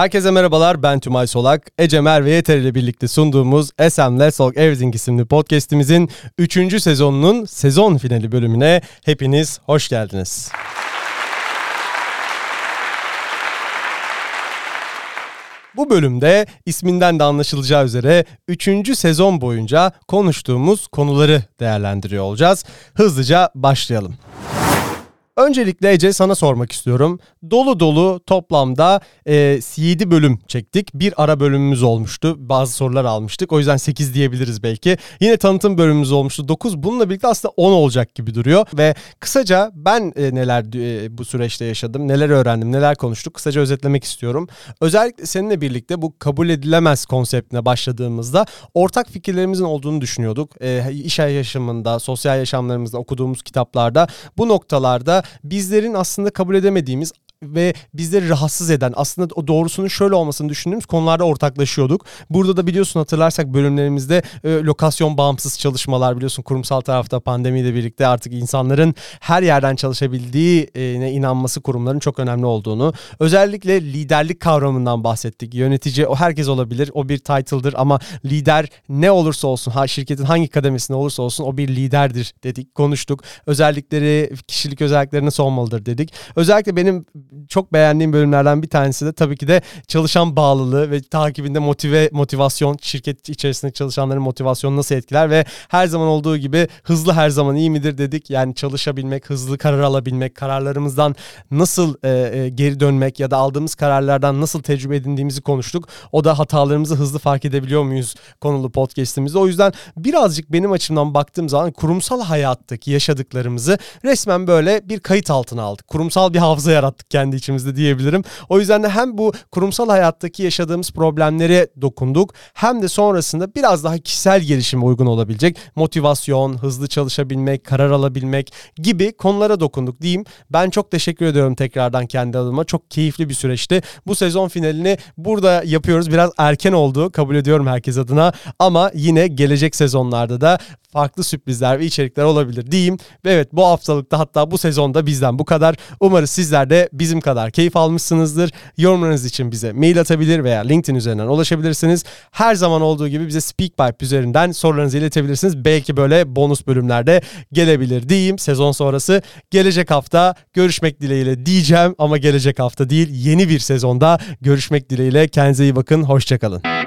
Herkese merhabalar ben Tümay Solak. Ece Mer ve Yeter ile birlikte sunduğumuz SM Let's Talk Everything isimli podcastimizin 3. sezonunun sezon finali bölümüne hepiniz hoş geldiniz. Bu bölümde isminden de anlaşılacağı üzere 3. sezon boyunca konuştuğumuz konuları değerlendiriyor olacağız. Hızlıca başlayalım. Öncelikle Ece sana sormak istiyorum. Dolu dolu toplamda e, 7 bölüm çektik. Bir ara bölümümüz olmuştu. Bazı sorular almıştık. O yüzden 8 diyebiliriz belki. Yine tanıtım bölümümüz olmuştu. 9. Bununla birlikte aslında 10 olacak gibi duruyor. Ve kısaca ben e, neler e, bu süreçte yaşadım, neler öğrendim, neler konuştuk kısaca özetlemek istiyorum. Özellikle seninle birlikte bu kabul edilemez konseptine başladığımızda ortak fikirlerimizin olduğunu düşünüyorduk. E, iş yaşamında, sosyal yaşamlarımızda, okuduğumuz kitaplarda bu noktalarda bizlerin aslında kabul edemediğimiz ve bizleri rahatsız eden aslında o doğrusunun şöyle olmasını düşündüğümüz konularda ortaklaşıyorduk. Burada da biliyorsun hatırlarsak bölümlerimizde e, lokasyon bağımsız çalışmalar biliyorsun kurumsal tarafta pandemiyle birlikte artık insanların her yerden çalışabildiğine inanması kurumların çok önemli olduğunu. Özellikle liderlik kavramından bahsettik. Yönetici o herkes olabilir. O bir title'dır ama lider ne olursa olsun ha şirketin hangi kademesinde olursa olsun o bir liderdir dedik. Konuştuk. Özellikleri, kişilik özellikleri nasıl olmalıdır dedik. Özellikle benim çok beğendiğim bölümlerden bir tanesi de tabii ki de çalışan bağlılığı ve takibinde motive motivasyon şirket içerisinde çalışanların motivasyonu nasıl etkiler ve her zaman olduğu gibi hızlı her zaman iyi midir dedik. Yani çalışabilmek, hızlı karar alabilmek, kararlarımızdan nasıl e, e, geri dönmek ya da aldığımız kararlardan nasıl tecrübe edindiğimizi konuştuk. O da hatalarımızı hızlı fark edebiliyor muyuz konulu podcast'imizde. O yüzden birazcık benim açımdan baktığım zaman kurumsal hayattaki yaşadıklarımızı resmen böyle bir kayıt altına aldık. Kurumsal bir hafıza yarattık kendi içimizde diyebilirim. O yüzden de hem bu kurumsal hayattaki yaşadığımız problemlere dokunduk hem de sonrasında biraz daha kişisel gelişime uygun olabilecek motivasyon, hızlı çalışabilmek, karar alabilmek gibi konulara dokunduk diyeyim. Ben çok teşekkür ediyorum tekrardan kendi adıma. Çok keyifli bir süreçti. Bu sezon finalini burada yapıyoruz. Biraz erken oldu kabul ediyorum herkes adına ama yine gelecek sezonlarda da farklı sürprizler ve içerikler olabilir diyeyim. Ve evet bu haftalıkta hatta bu sezonda bizden bu kadar. Umarız sizler de bizim kadar keyif almışsınızdır. Yorumlarınız için bize mail atabilir veya LinkedIn üzerinden ulaşabilirsiniz. Her zaman olduğu gibi bize SpeakPipe üzerinden sorularınızı iletebilirsiniz. Belki böyle bonus bölümlerde gelebilir diyeyim sezon sonrası. Gelecek hafta görüşmek dileğiyle diyeceğim ama gelecek hafta değil yeni bir sezonda görüşmek dileğiyle. Kendinize iyi bakın. Hoşçakalın.